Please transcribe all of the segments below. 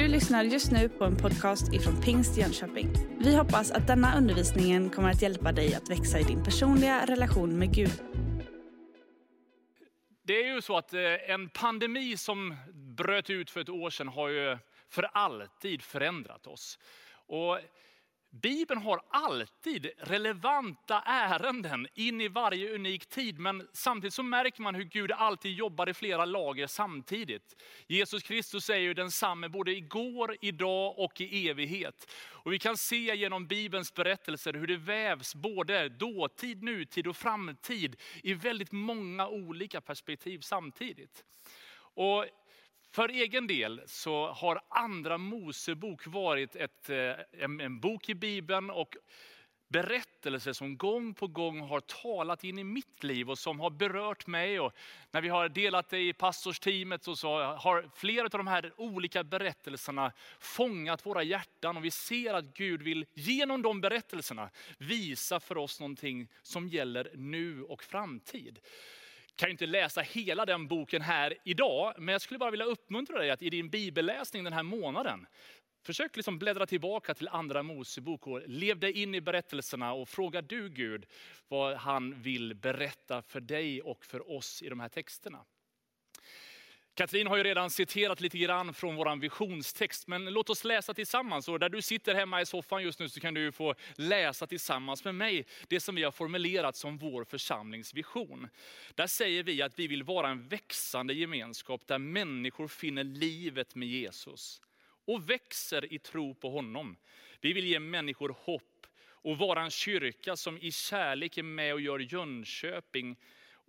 Du lyssnar just nu på en podcast ifrån Pingst Jönköping. Vi hoppas att denna undervisning kommer att hjälpa dig att växa i din personliga relation med Gud. Det är ju så att eh, en pandemi som bröt ut för ett år sedan har ju för alltid förändrat oss. Och Bibeln har alltid relevanta ärenden in i varje unik tid. Men samtidigt så märker man hur Gud alltid jobbar i flera lager samtidigt. Jesus Kristus är ju densamme både igår, idag och i evighet. Och vi kan se genom Bibelns berättelser hur det vävs både dåtid, nutid och framtid i väldigt många olika perspektiv samtidigt. Och för egen del så har Andra Mosebok varit ett, eh, en, en bok i Bibeln och berättelser som gång på gång har talat in i mitt liv och som har berört mig. Och när vi har delat det i pastorsteamet så, så har flera av de här olika berättelserna fångat våra hjärtan och vi ser att Gud vill genom de berättelserna visa för oss någonting som gäller nu och framtid kan ju inte läsa hela den boken här idag, men jag skulle bara vilja uppmuntra dig att i din bibelläsning den här månaden, försök liksom bläddra tillbaka till andra Mosebok och lev dig in i berättelserna och fråga du Gud vad han vill berätta för dig och för oss i de här texterna. Katrin har ju redan citerat lite grann från vår visionstext, men låt oss läsa tillsammans. Och där du sitter hemma i soffan just nu så kan du få läsa tillsammans med mig det som vi har formulerat som vår församlingsvision. Där säger vi att vi vill vara en växande gemenskap där människor finner livet med Jesus och växer i tro på honom. Vi vill ge människor hopp och vara en kyrka som i kärlek är med och gör Jönköping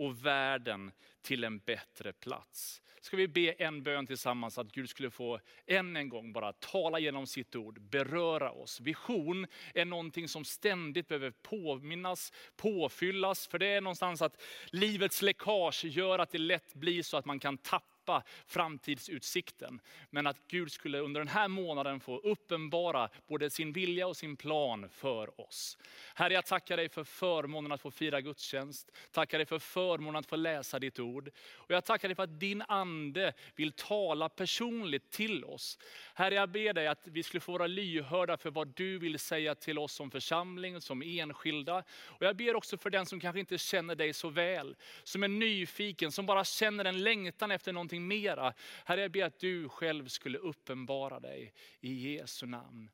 och världen till en bättre plats. Ska vi be en bön tillsammans att Gud skulle få än en gång bara tala genom sitt ord, beröra oss. Vision är någonting som ständigt behöver påminnas, påfyllas. För det är någonstans att livets läckage gör att det lätt blir så att man kan tappa tappa framtidsutsikten. Men att Gud skulle under den här månaden få uppenbara både sin vilja och sin plan för oss. Herre, jag tackar dig för förmånen att få fira gudstjänst. Tackar dig för förmånen att få läsa ditt ord. Och jag tackar dig för att din ande vill tala personligt till oss. Herre, jag ber dig att vi skulle få vara lyhörda för vad du vill säga till oss som församling, som enskilda. Och jag ber också för den som kanske inte känner dig så väl, som är nyfiken, som bara känner en längtan efter någonting någonting mera. Herre, jag ber att du själv skulle uppenbara dig i Jesu namn.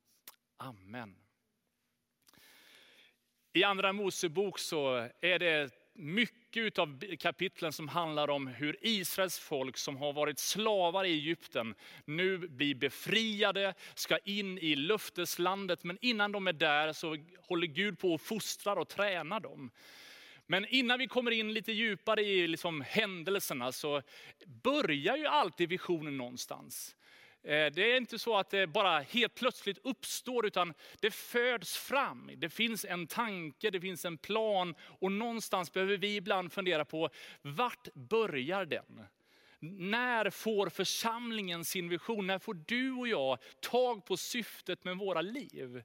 Amen. I andra Mosebok så är det mycket av kapitlen som handlar om hur Israels folk som har varit slavar i Egypten nu blir befriade, ska in i löfteslandet. Men innan de är där så håller Gud på och fostrar och tränar dem. Men innan vi kommer in lite djupare i liksom händelserna så börjar ju alltid visionen någonstans. Eh, det är inte så att det bara helt plötsligt uppstår, utan det föds fram. Det finns en tanke, det finns en plan och någonstans behöver vi ibland fundera på, vart börjar den? När får församlingen sin vision? När får du och jag tag på syftet med våra liv?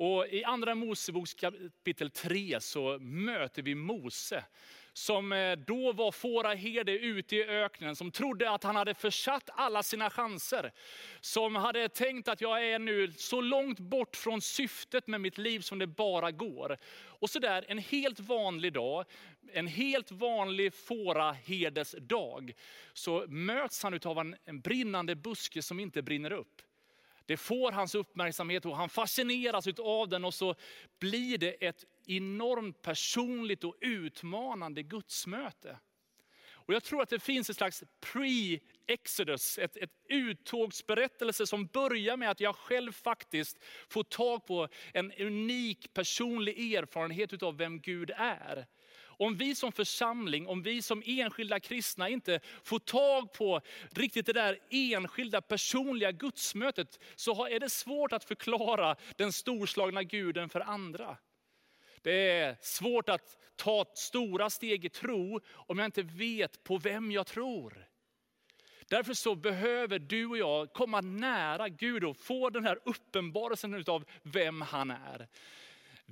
Och I andra Moseboks kapitel 3 så möter vi Mose. Som eh, då var fåraherde ute i öknen, som trodde att han hade försatt alla sina chanser. Som hade tänkt att jag är nu så långt bort från syftet med mitt liv som det bara går. Och så där en helt vanlig dag, en helt vanlig fåraherdesdag, så möts han av en, en brinnande buske som inte brinner upp. Det får hans uppmärksamhet och han fascineras av den och så blir det ett enormt personligt och utmanande gudsmöte. Och jag tror att det finns ett slags pre-exodus, ett, ett uttågsberättelse som börjar med att jag själv faktiskt får tag på en unik personlig erfarenhet av vem Gud är. Om vi som församling, om vi som enskilda kristna inte får tag på riktigt det där enskilda personliga gudsmötet, så är det svårt att förklara den storslagna guden för andra. Det är svårt att ta stora steg i tro om jag inte vet på vem jag tror. Därför så behöver du och jag komma nära Gud och få den här uppenbarelsen av vem han är.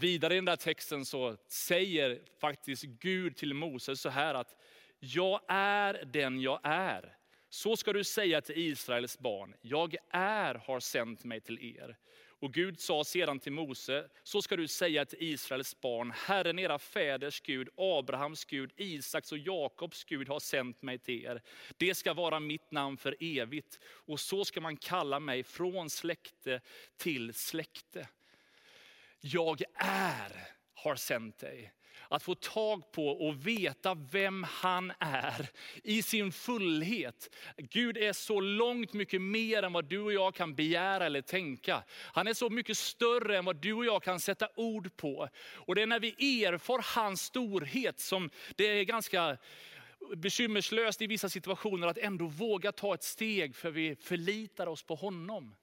Vidare i den där texten så säger faktiskt Gud till Moses så här att, jag är den jag är. Så ska du säga till Israels barn, jag är har sänt mig till er. Och Gud sa sedan till Mose, så ska du säga till Israels barn, Herren era fäders Gud, Abrahams Gud, Isaks och Jakobs Gud har sänt mig till er. Det ska vara mitt namn för evigt och så ska man kalla mig från släkte till släkte. Jag är har sänt dig. Att få tag på och veta vem han är i sin fullhet. Gud är så långt mycket mer än vad du och jag kan begära eller tänka. Han är så mycket större än vad du och jag kan sätta ord på. Och det är när vi erfar hans storhet som det är ganska bekymmerslöst i vissa situationer att ändå våga ta ett steg för vi förlitar oss på honom.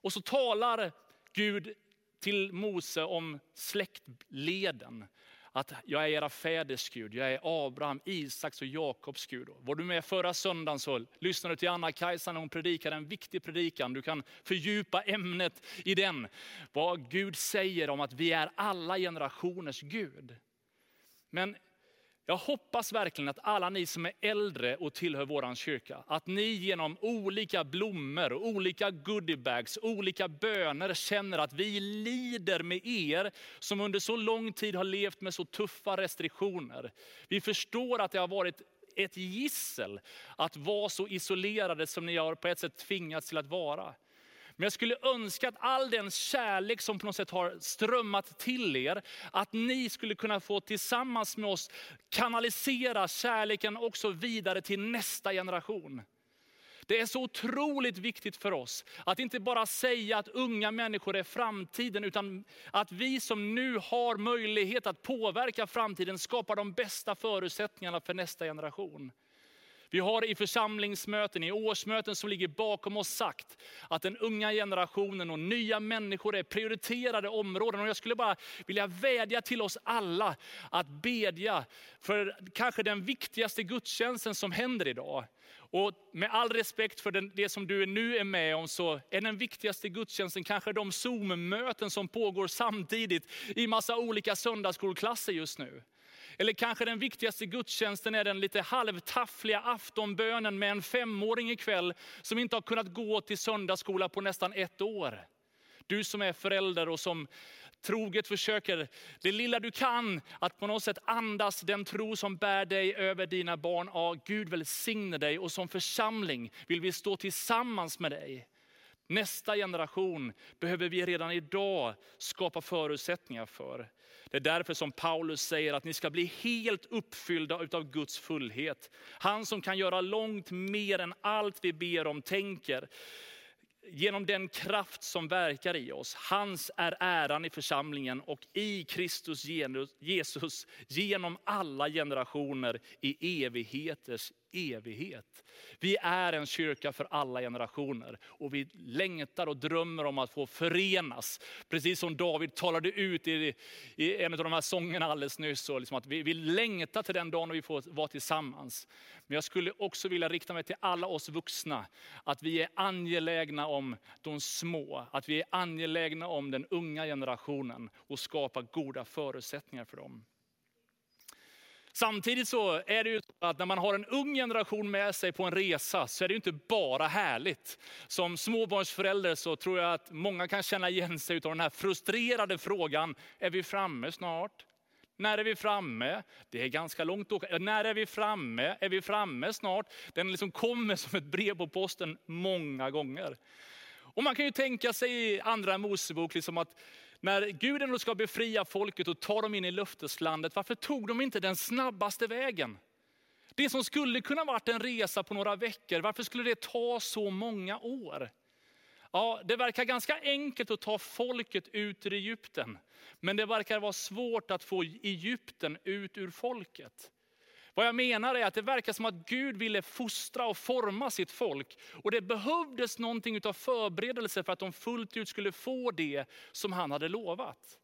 Och så talar Gud till Mose om släktleden. Att jag är era fäders Gud, jag är Abraham, Isaks och Jakobs Gud. Var du med förra söndagen så lyssnade du till Anna-Kajsa när hon predikade en viktig predikan. Du kan fördjupa ämnet i den. Vad Gud säger om att vi är alla generationers Gud. Men jag hoppas verkligen att alla ni som är äldre och tillhör vår kyrka, att ni genom olika blommor, olika goodiebags, olika böner känner att vi lider med er som under så lång tid har levt med så tuffa restriktioner. Vi förstår att det har varit ett gissel att vara så isolerade som ni har på ett sätt tvingats till att vara. Men jag skulle önska att all den kärlek som på något sätt har strömmat till er, att ni skulle kunna få tillsammans med oss kanalisera kärleken också vidare till nästa generation. Det är så otroligt viktigt för oss att inte bara säga att unga människor är framtiden, utan att vi som nu har möjlighet att påverka framtiden skapar de bästa förutsättningarna för nästa generation. Vi har i församlingsmöten, i årsmöten som ligger bakom oss sagt att den unga generationen och nya människor är prioriterade områden. Och jag skulle bara vilja vädja till oss alla att bedja för kanske den viktigaste gudstjänsten som händer idag. Och med all respekt för det som du nu är med om så är den viktigaste gudstjänsten kanske de Zoom-möten som pågår samtidigt i massa olika söndagsskolklasser just nu. Eller kanske den viktigaste gudstjänsten är den lite halvtaffliga aftonbönen med en femåring ikväll som inte har kunnat gå till söndagsskola på nästan ett år. Du som är förälder och som troget försöker, det lilla du kan, att på något sätt andas den tro som bär dig över dina barn. Ja, Gud välsigne dig och som församling vill vi stå tillsammans med dig. Nästa generation behöver vi redan idag skapa förutsättningar för. Det är därför som Paulus säger att ni ska bli helt uppfyllda av Guds fullhet. Han som kan göra långt mer än allt vi ber om, tänker. Genom den kraft som verkar i oss. Hans är äran i församlingen och i Kristus Jesus genom alla generationer i evigheters evighet. Vi är en kyrka för alla generationer och vi längtar och drömmer om att få förenas. Precis som David talade ut i, i en av de här sångerna alldeles nyss. Liksom att vi, vi längtar till den dagen vi får vara tillsammans. Men jag skulle också vilja rikta mig till alla oss vuxna. Att vi är angelägna om de små. Att vi är angelägna om den unga generationen och skapa goda förutsättningar för dem. Samtidigt så är det ju så att när man har en ung generation med sig på en resa så är det inte bara härligt. Som småbarnsförälder så tror jag att många kan känna igen sig av den här frustrerade frågan, är vi framme snart? När är vi framme? Det är ganska långt att åka. När är vi framme? Är vi framme snart? Den liksom kommer som ett brev på posten många gånger. Och man kan ju tänka sig i andra Mosebok liksom att när Gud ändå ska befria folket och ta dem in i löfteslandet, varför tog de inte den snabbaste vägen? Det som skulle kunna varit en resa på några veckor, varför skulle det ta så många år? Ja, det verkar ganska enkelt att ta folket ut ur Egypten. Men det verkar vara svårt att få Egypten ut ur folket. Vad jag menar är att det verkar som att Gud ville fostra och forma sitt folk. Och det behövdes någonting av förberedelse för att de fullt ut skulle få det som han hade lovat.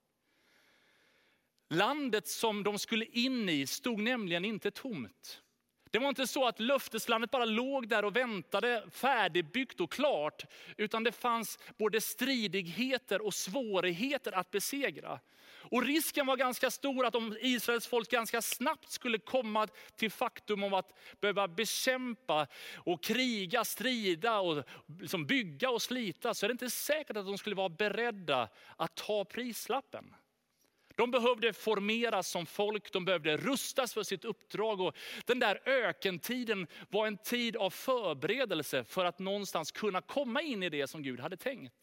Landet som de skulle in i stod nämligen inte tomt. Det var inte så att löfteslandet bara låg där och väntade färdigbyggt och klart. Utan det fanns både stridigheter och svårigheter att besegra. Och risken var ganska stor att om Israels folk ganska snabbt skulle komma till faktum om att behöva bekämpa och kriga, strida och liksom bygga och slita. Så är det inte säkert att de skulle vara beredda att ta prislappen. De behövde formeras som folk, de behövde rustas för sitt uppdrag. Och den där ökentiden var en tid av förberedelse för att någonstans kunna komma in i det som Gud hade tänkt.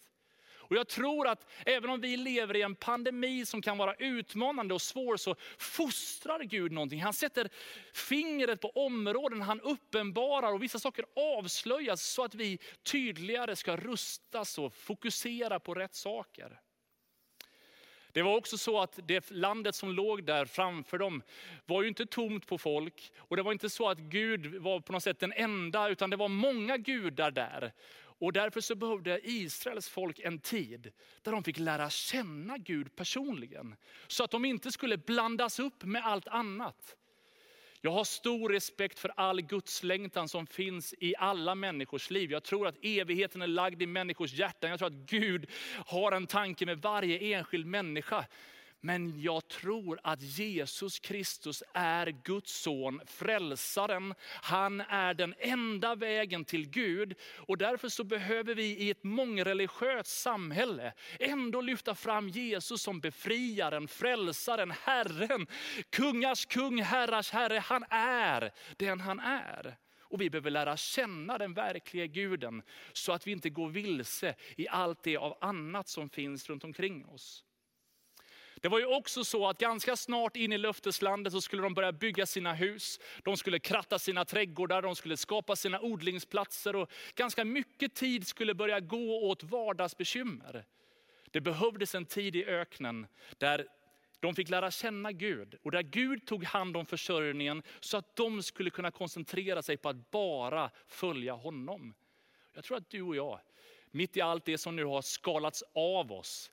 Och jag tror att även om vi lever i en pandemi som kan vara utmanande och svår, så fostrar Gud någonting. Han sätter fingret på områden, han uppenbarar och vissa saker avslöjas så att vi tydligare ska rustas och fokusera på rätt saker. Det var också så att det landet som låg där framför dem var ju inte tomt på folk. Och det var inte så att Gud var på något sätt den enda, utan det var många gudar där. Och därför så behövde Israels folk en tid där de fick lära känna Gud personligen. Så att de inte skulle blandas upp med allt annat. Jag har stor respekt för all gudslängtan som finns i alla människors liv. Jag tror att evigheten är lagd i människors hjärtan. Jag tror att Gud har en tanke med varje enskild människa. Men jag tror att Jesus Kristus är Guds son, frälsaren. Han är den enda vägen till Gud. Och därför så behöver vi i ett mångreligiöst samhälle ändå lyfta fram Jesus som befriaren, frälsaren, Herren. Kungars kung, herrars herre. Han är den han är. Och vi behöver lära känna den verkliga guden så att vi inte går vilse i allt det av annat som finns runt omkring oss. Det var ju också så att ganska snart in i löfteslandet så skulle de börja bygga sina hus. De skulle kratta sina trädgårdar, de skulle skapa sina odlingsplatser och ganska mycket tid skulle börja gå åt vardagsbekymmer. Det behövdes en tid i öknen där de fick lära känna Gud och där Gud tog hand om försörjningen så att de skulle kunna koncentrera sig på att bara följa honom. Jag tror att du och jag, mitt i allt det som nu har skalats av oss,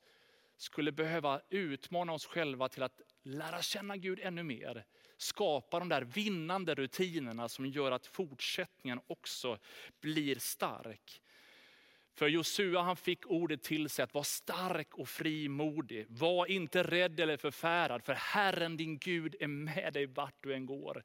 skulle behöva utmana oss själva till att lära känna Gud ännu mer. Skapa de där vinnande rutinerna som gör att fortsättningen också blir stark. För Josua han fick ordet till sig att vara stark och frimodig. Var inte rädd eller förfärad, för Herren din Gud är med dig vart du än går.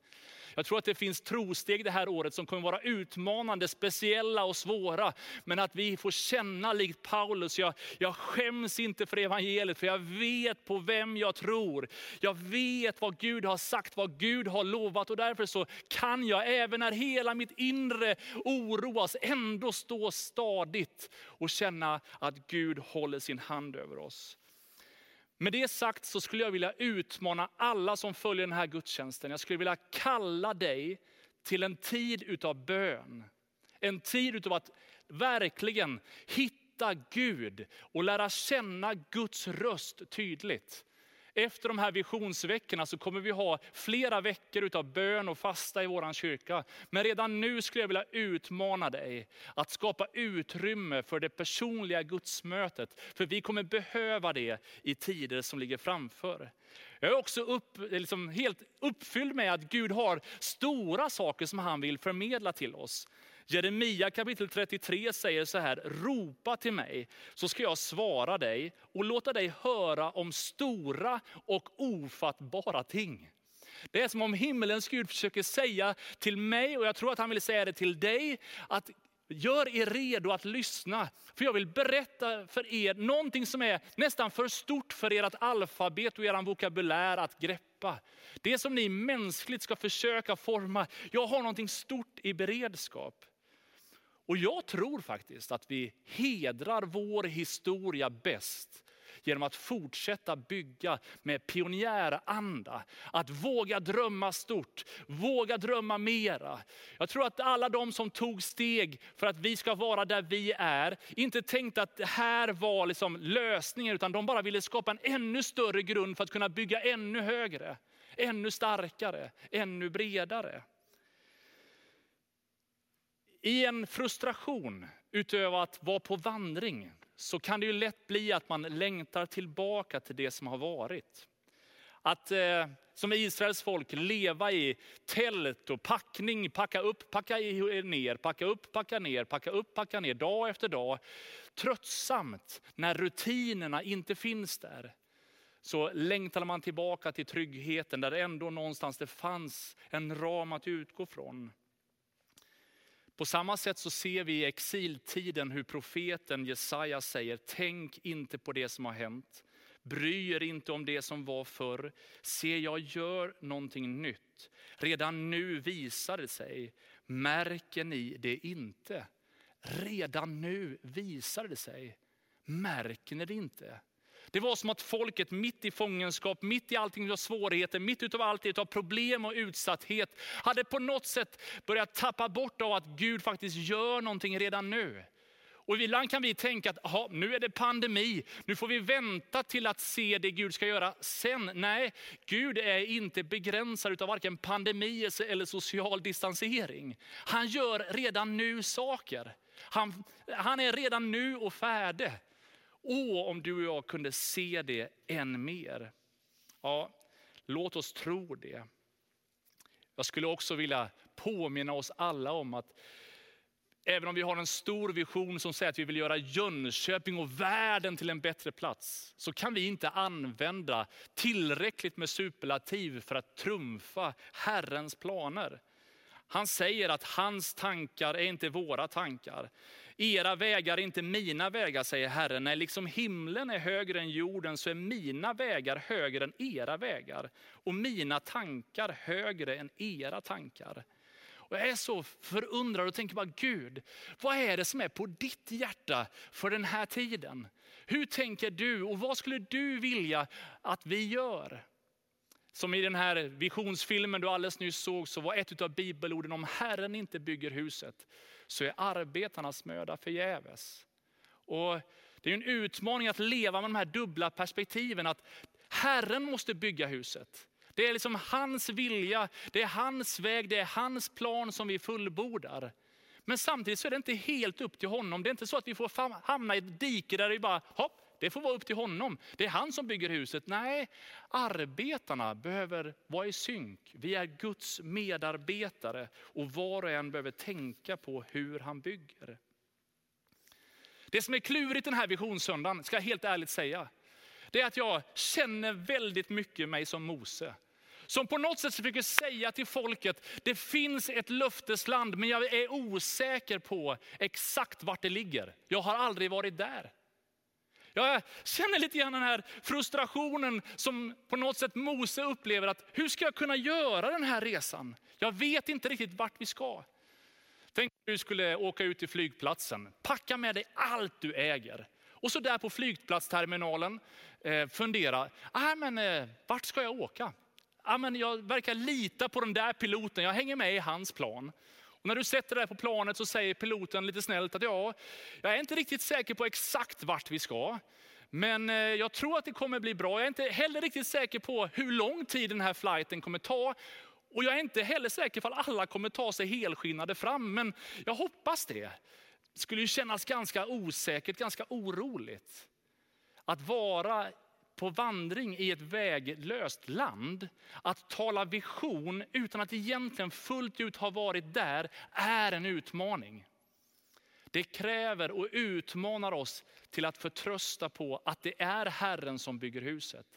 Jag tror att det finns trosteg det här året som kommer vara utmanande, speciella och svåra. Men att vi får känna likt Paulus, jag, jag skäms inte för evangeliet, för jag vet på vem jag tror. Jag vet vad Gud har sagt, vad Gud har lovat och därför så kan jag, även när hela mitt inre oroas, ändå stå stadigt och känna att Gud håller sin hand över oss. Med det sagt så skulle jag vilja utmana alla som följer den här gudstjänsten. Jag skulle vilja kalla dig till en tid utav bön. En tid utav att verkligen hitta Gud och lära känna Guds röst tydligt. Efter de här visionsveckorna så kommer vi ha flera veckor utav bön och fasta i vår kyrka. Men redan nu skulle jag vilja utmana dig att skapa utrymme för det personliga gudsmötet. För vi kommer behöva det i tider som ligger framför. Jag är också upp, liksom helt uppfylld med att Gud har stora saker som han vill förmedla till oss. Jeremia kapitel 33 säger så här, ropa till mig så ska jag svara dig och låta dig höra om stora och ofattbara ting. Det är som om himmelens Gud försöker säga till mig, och jag tror att han vill säga det till dig, att gör er redo att lyssna. För jag vill berätta för er någonting som är nästan för stort för ert alfabet och er vokabulär att greppa. Det som ni mänskligt ska försöka forma. Jag har någonting stort i beredskap. Och jag tror faktiskt att vi hedrar vår historia bäst genom att fortsätta bygga med pionjäranda. Att våga drömma stort, våga drömma mera. Jag tror att alla de som tog steg för att vi ska vara där vi är, inte tänkte att det här var liksom lösningen, utan de bara ville skapa en ännu större grund för att kunna bygga ännu högre, ännu starkare, ännu bredare i en frustration utöver att vara på vandring så kan det ju lätt bli att man längtar tillbaka till det som har varit. Att eh, som Israels folk leva i tält och packning, packa upp, packa ner, packa upp, packa ner, packa upp, packa ner, dag efter dag. Tröttsamt när rutinerna inte finns där. Så längtade man tillbaka till tryggheten där det ändå någonstans det fanns en ram att utgå från. På samma sätt så ser vi i exiltiden hur profeten Jesaja säger, tänk inte på det som har hänt. Bry er inte om det som var förr. Se, jag gör någonting nytt. Redan nu visar det sig. Märker ni det inte? Redan nu visar det sig. Märker ni det inte? Det var som att folket mitt i fångenskap, mitt i allting av svårigheter, mitt utav allt av problem och utsatthet, hade på något sätt börjat tappa bort av att Gud faktiskt gör någonting redan nu. Och ibland kan vi tänka att aha, nu är det pandemi, nu får vi vänta till att se det Gud ska göra sen. Nej, Gud är inte begränsad av varken pandemi eller social distansering. Han gör redan nu saker. Han, han är redan nu och färdig. Åh, om du och jag kunde se det än mer. Ja, låt oss tro det. Jag skulle också vilja påminna oss alla om att även om vi har en stor vision som säger att vi vill göra Jönköping och världen till en bättre plats, så kan vi inte använda tillräckligt med superlativ för att trumfa Herrens planer. Han säger att hans tankar är inte våra tankar. Era vägar är inte mina vägar, säger Herren. Nej, liksom himlen är högre än jorden så är mina vägar högre än era vägar. Och mina tankar högre än era tankar. Och jag är så förundrad och tänker bara, Gud, vad är det som är på ditt hjärta för den här tiden? Hur tänker du och vad skulle du vilja att vi gör? Som i den här visionsfilmen du alldeles nyss såg så var ett av bibelorden om Herren inte bygger huset så är arbetarnas möda förgäves. Och det är en utmaning att leva med de här dubbla perspektiven. Att Herren måste bygga huset. Det är liksom hans vilja, det är hans väg, det är hans plan som vi fullbordar. Men samtidigt så är det inte helt upp till honom. Det är inte så att vi får hamna i ett dike där vi bara, hopp, det får vara upp till honom. Det är han som bygger huset. Nej, arbetarna behöver vara i synk. Vi är Guds medarbetare och var och en behöver tänka på hur han bygger. Det som är klurigt den här visionssöndagen, ska jag helt ärligt säga, det är att jag känner väldigt mycket mig som Mose. Som på något sätt försöker säga till folket, det finns ett löftesland men jag är osäker på exakt vart det ligger. Jag har aldrig varit där. Jag känner lite grann den här frustrationen som på något sätt Mose upplever. att Hur ska jag kunna göra den här resan? Jag vet inte riktigt vart vi ska. Tänk om du skulle åka ut till flygplatsen, packa med dig allt du äger. Och så där på flygplatsterminalen eh, fundera, ah, men, eh, vart ska jag åka? Ah, men jag verkar lita på den där piloten, jag hänger med i hans plan. Och när du sätter dig på planet så säger piloten lite snällt att ja, jag är inte riktigt säker på exakt vart vi ska. Men eh, jag tror att det kommer bli bra. Jag är inte heller riktigt säker på hur lång tid den här flighten kommer ta. Och jag är inte heller säker på att alla kommer ta sig helskinnade fram. Men jag hoppas det. Det skulle ju kännas ganska osäkert, ganska oroligt. Att vara på vandring i ett väglöst land, att tala vision utan att egentligen fullt ut ha varit där, är en utmaning. Det kräver och utmanar oss till att förtrösta på att det är Herren som bygger huset.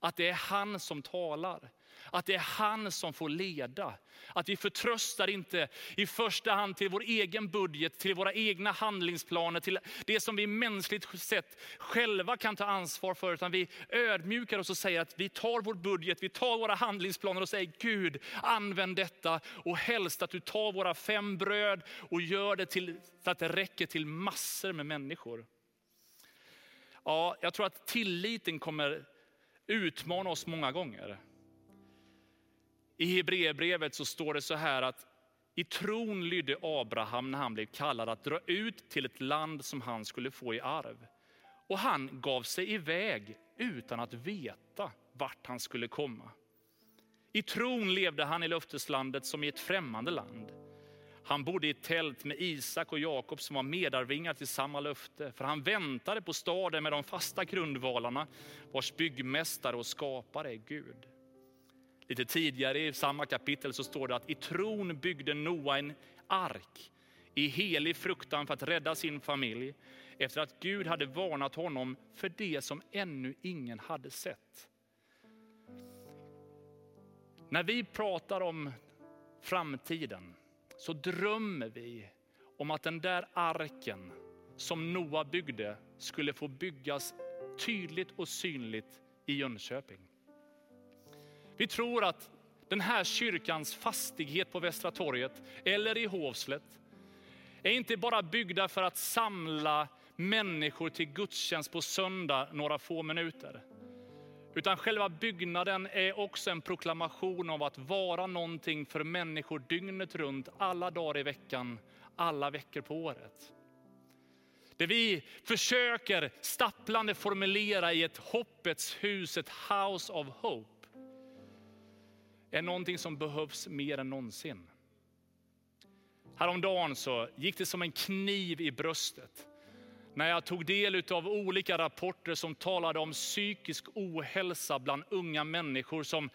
Att det är han som talar. Att det är han som får leda. Att vi förtröstar inte i första hand till vår egen budget, till våra egna handlingsplaner, till det som vi mänskligt sett själva kan ta ansvar för. Utan vi ödmjukar oss och säger att vi tar vår budget, vi tar våra handlingsplaner och säger Gud, använd detta. Och helst att du tar våra fem bröd och gör det till, så att det räcker till massor med människor. Ja, jag tror att tilliten kommer utmana oss många gånger. I Hebreerbrevet så står det så här att i tron lydde Abraham när han blev kallad att dra ut till ett land som han skulle få i arv. Och han gav sig iväg utan att veta vart han skulle komma. I tron levde han i löfteslandet som i ett främmande land. Han bodde i ett tält med Isak och Jakob som var medarvingar till samma löfte. För han väntade på staden med de fasta grundvalarna vars byggmästare och skapare är Gud. Lite tidigare i samma kapitel så står det att i tron byggde Noa en ark i helig fruktan för att rädda sin familj efter att Gud hade varnat honom för det som ännu ingen hade sett. När vi pratar om framtiden så drömmer vi om att den där arken som Noa byggde skulle få byggas tydligt och synligt i Jönköping. Vi tror att den här kyrkans fastighet på Västra torget eller i Hovslätt är inte bara byggda för att samla människor till gudstjänst på söndag några få minuter. Utan själva byggnaden är också en proklamation av att vara någonting för människor dygnet runt, alla dagar i veckan, alla veckor på året. Det vi försöker stapplande formulera i ett hoppets hus, ett house of hope, är någonting som behövs mer än någonsin. Häromdagen så gick det som en kniv i bröstet när jag tog del av olika rapporter som talade om psykisk ohälsa bland unga människor som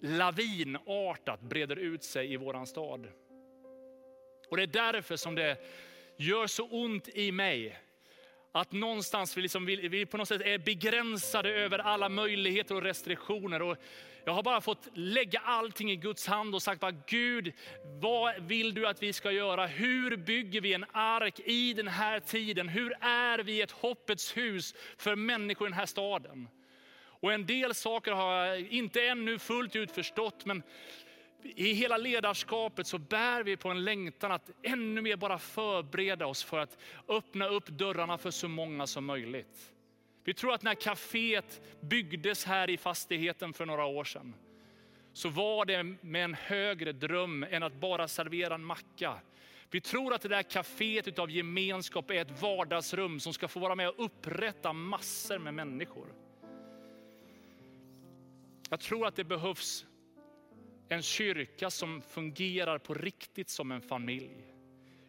lavinartat breder ut sig i vår stad. Och Det är därför som det gör så ont i mig att någonstans vi, liksom, vi, vi på något sätt är begränsade över alla möjligheter och restriktioner. Och jag har bara fått lägga allting i Guds hand och sagt, bara, Gud, vad vill du att vi ska göra? Hur bygger vi en ark i den här tiden? Hur är vi ett hoppets hus för människor i den här staden? Och en del saker har jag inte ännu fullt ut förstått, men i hela ledarskapet så bär vi på en längtan att ännu mer bara förbereda oss för att öppna upp dörrarna för så många som möjligt. Vi tror att när kaféet byggdes här i fastigheten för några år sedan, så var det med en högre dröm än att bara servera en macka. Vi tror att det där kaféet av gemenskap är ett vardagsrum som ska få vara med och upprätta massor med människor. Jag tror att det behövs en kyrka som fungerar på riktigt som en familj.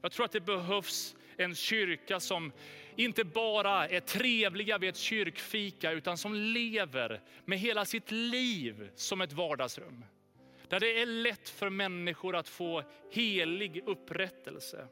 Jag tror att det behövs en kyrka som inte bara är trevliga vid ett kyrkfika, utan som lever med hela sitt liv som ett vardagsrum. Där det är lätt för människor att få helig upprättelse.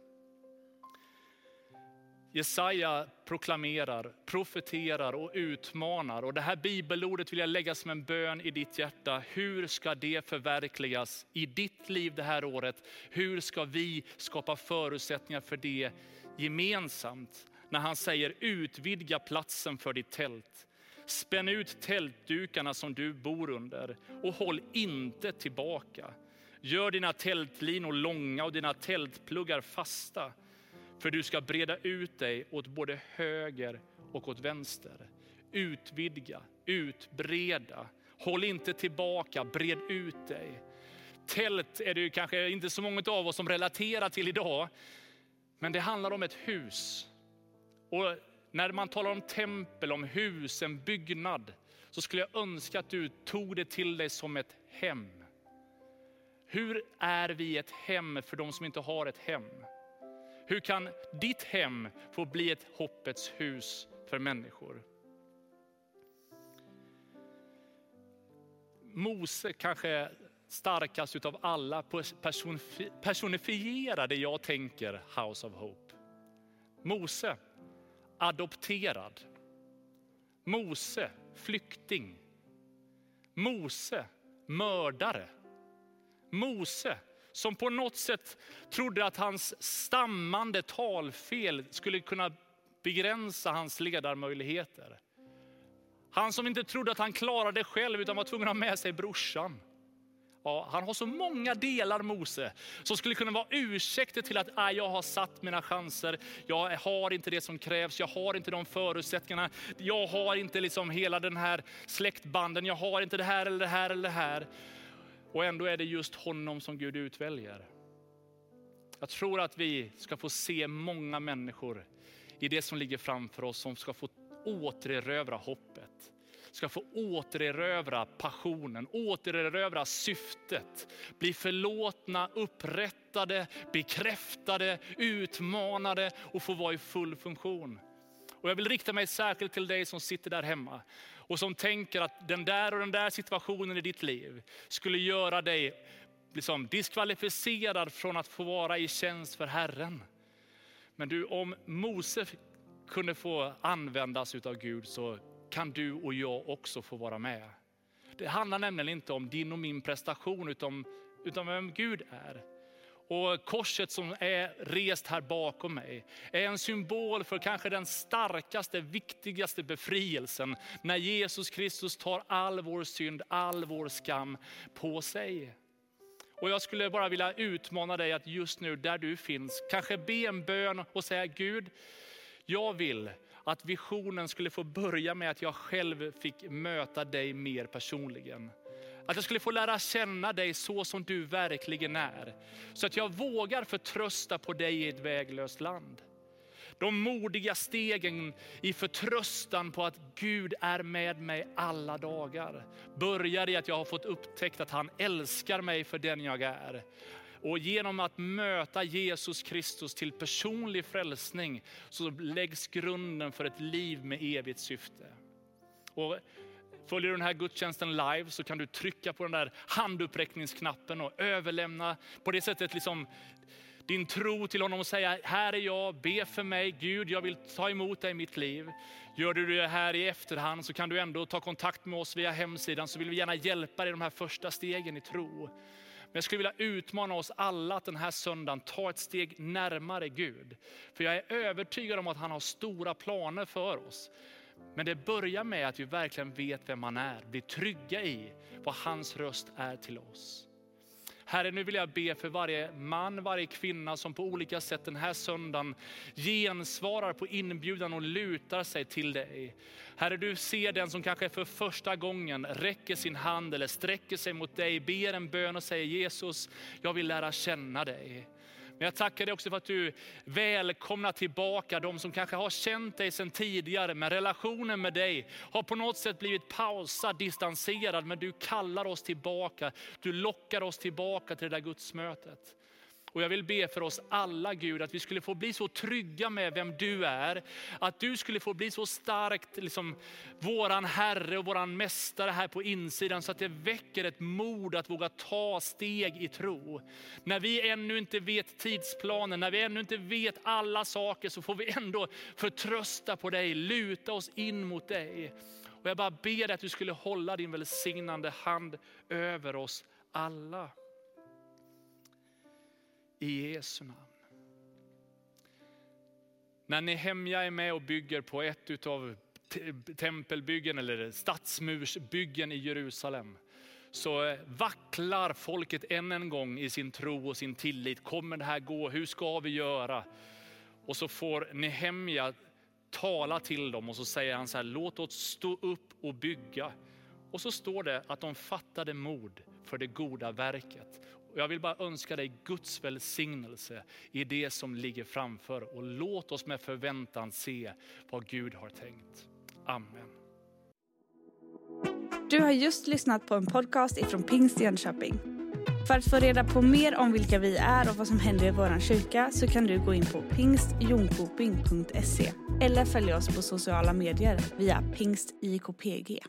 Jesaja proklamerar, profeterar och utmanar. Och det här bibelordet vill jag lägga som en bön i ditt hjärta. Hur ska det förverkligas i ditt liv det här året? Hur ska vi skapa förutsättningar för det gemensamt? När han säger utvidga platsen för ditt tält. Spänn ut tältdukarna som du bor under och håll inte tillbaka. Gör dina tältlinor långa och dina tältpluggar fasta för du ska breda ut dig åt både höger och åt vänster. Utvidga, utbreda. Håll inte tillbaka, bred ut dig. Tält är det kanske inte så många av oss som relaterar till idag. Men det handlar om ett hus. Och när man talar om tempel, om hus, en byggnad, så skulle jag önska att du tog det till dig som ett hem. Hur är vi ett hem för de som inte har ett hem? Hur kan ditt hem få bli ett hoppets hus för människor? Mose kanske starkast av alla personifierar det jag tänker House of Hope. Mose, adopterad. Mose, flykting. Mose, mördare. Mose, som på något sätt trodde att hans stammande talfel skulle kunna begränsa hans ledarmöjligheter. Han som inte trodde att han klarade det själv utan var tvungen att ha med sig brorsan. Ja, han har så många delar Mose som skulle kunna vara ursäkter till att ah, jag har satt mina chanser. Jag har inte det som krävs. Jag har inte de förutsättningarna. Jag har inte liksom hela den här släktbanden. Jag har inte det här eller det här eller det här. Och ändå är det just honom som Gud utväljer. Jag tror att vi ska få se många människor i det som ligger framför oss som ska få återerövra hoppet. Ska få återerövra passionen, återerövra syftet. Bli förlåtna, upprättade, bekräftade, utmanade och få vara i full funktion. Och jag vill rikta mig särskilt till dig som sitter där hemma och som tänker att den där och den där situationen i ditt liv skulle göra dig liksom diskvalificerad från att få vara i tjänst för Herren. Men du, om Mose kunde få användas av Gud så kan du och jag också få vara med. Det handlar nämligen inte om din och min prestation utan, utan vem Gud är. Och korset som är rest här bakom mig är en symbol för kanske den starkaste, viktigaste befrielsen. När Jesus Kristus tar all vår synd, all vår skam på sig. Och jag skulle bara vilja utmana dig att just nu där du finns, kanske be en bön och säga Gud, jag vill att visionen skulle få börja med att jag själv fick möta dig mer personligen. Att jag skulle få lära känna dig så som du verkligen är. Så att jag vågar förtrösta på dig i ett väglöst land. De modiga stegen i förtröstan på att Gud är med mig alla dagar. Börjar i att jag har fått upptäckt att han älskar mig för den jag är. Och genom att möta Jesus Kristus till personlig frälsning så läggs grunden för ett liv med evigt syfte. Och Följer du den här gudstjänsten live så kan du trycka på den där handuppräckningsknappen och överlämna på det sättet liksom din tro till honom och säga, här är jag, be för mig, Gud jag vill ta emot dig i mitt liv. Gör du det här i efterhand så kan du ändå ta kontakt med oss via hemsidan så vill vi gärna hjälpa dig i de här första stegen i tro. Men jag skulle vilja utmana oss alla att den här söndagen ta ett steg närmare Gud. För jag är övertygad om att han har stora planer för oss. Men det börjar med att vi verkligen vet vem han är, blir trygga i vad hans röst är till oss. Herre, nu vill jag be för varje man, varje kvinna som på olika sätt den här söndagen gensvarar på inbjudan och lutar sig till dig. Herre, du ser den som kanske för första gången räcker sin hand eller sträcker sig mot dig, ber en bön och säger Jesus, jag vill lära känna dig. Men jag tackar dig också för att du välkomnar tillbaka de som kanske har känt dig sedan tidigare, men relationen med dig har på något sätt blivit pausad, distanserad. Men du kallar oss tillbaka, du lockar oss tillbaka till det där gudsmötet. Och jag vill be för oss alla Gud, att vi skulle få bli så trygga med vem du är. Att du skulle få bli så starkt, liksom, våran Herre och våran Mästare här på insidan. Så att det väcker ett mod att våga ta steg i tro. När vi ännu inte vet tidsplanen, när vi ännu inte vet alla saker så får vi ändå förtrösta på dig, luta oss in mot dig. Och jag bara ber dig att du skulle hålla din välsignande hand över oss alla. I Jesu namn. När Nehemja är med och bygger på ett av tempelbyggen eller stadsmursbyggen i Jerusalem så vacklar folket än en gång i sin tro och sin tillit. Kommer det här gå? Hur ska vi göra? Och så får Nehemja tala till dem och så säger han så här, låt oss stå upp och bygga. Och så står det att de fattade mod för det goda verket. Och jag vill bara önska dig Guds välsignelse i det som ligger framför. Och låt oss med förväntan se vad Gud har tänkt. Amen. Du har just lyssnat på en podcast ifrån Pingst Jönköping. För att få reda på mer om vilka vi är och vad som händer i vår kyrka så kan du gå in på pingstjonkoping.se eller följa oss på sociala medier via pingstjkpg.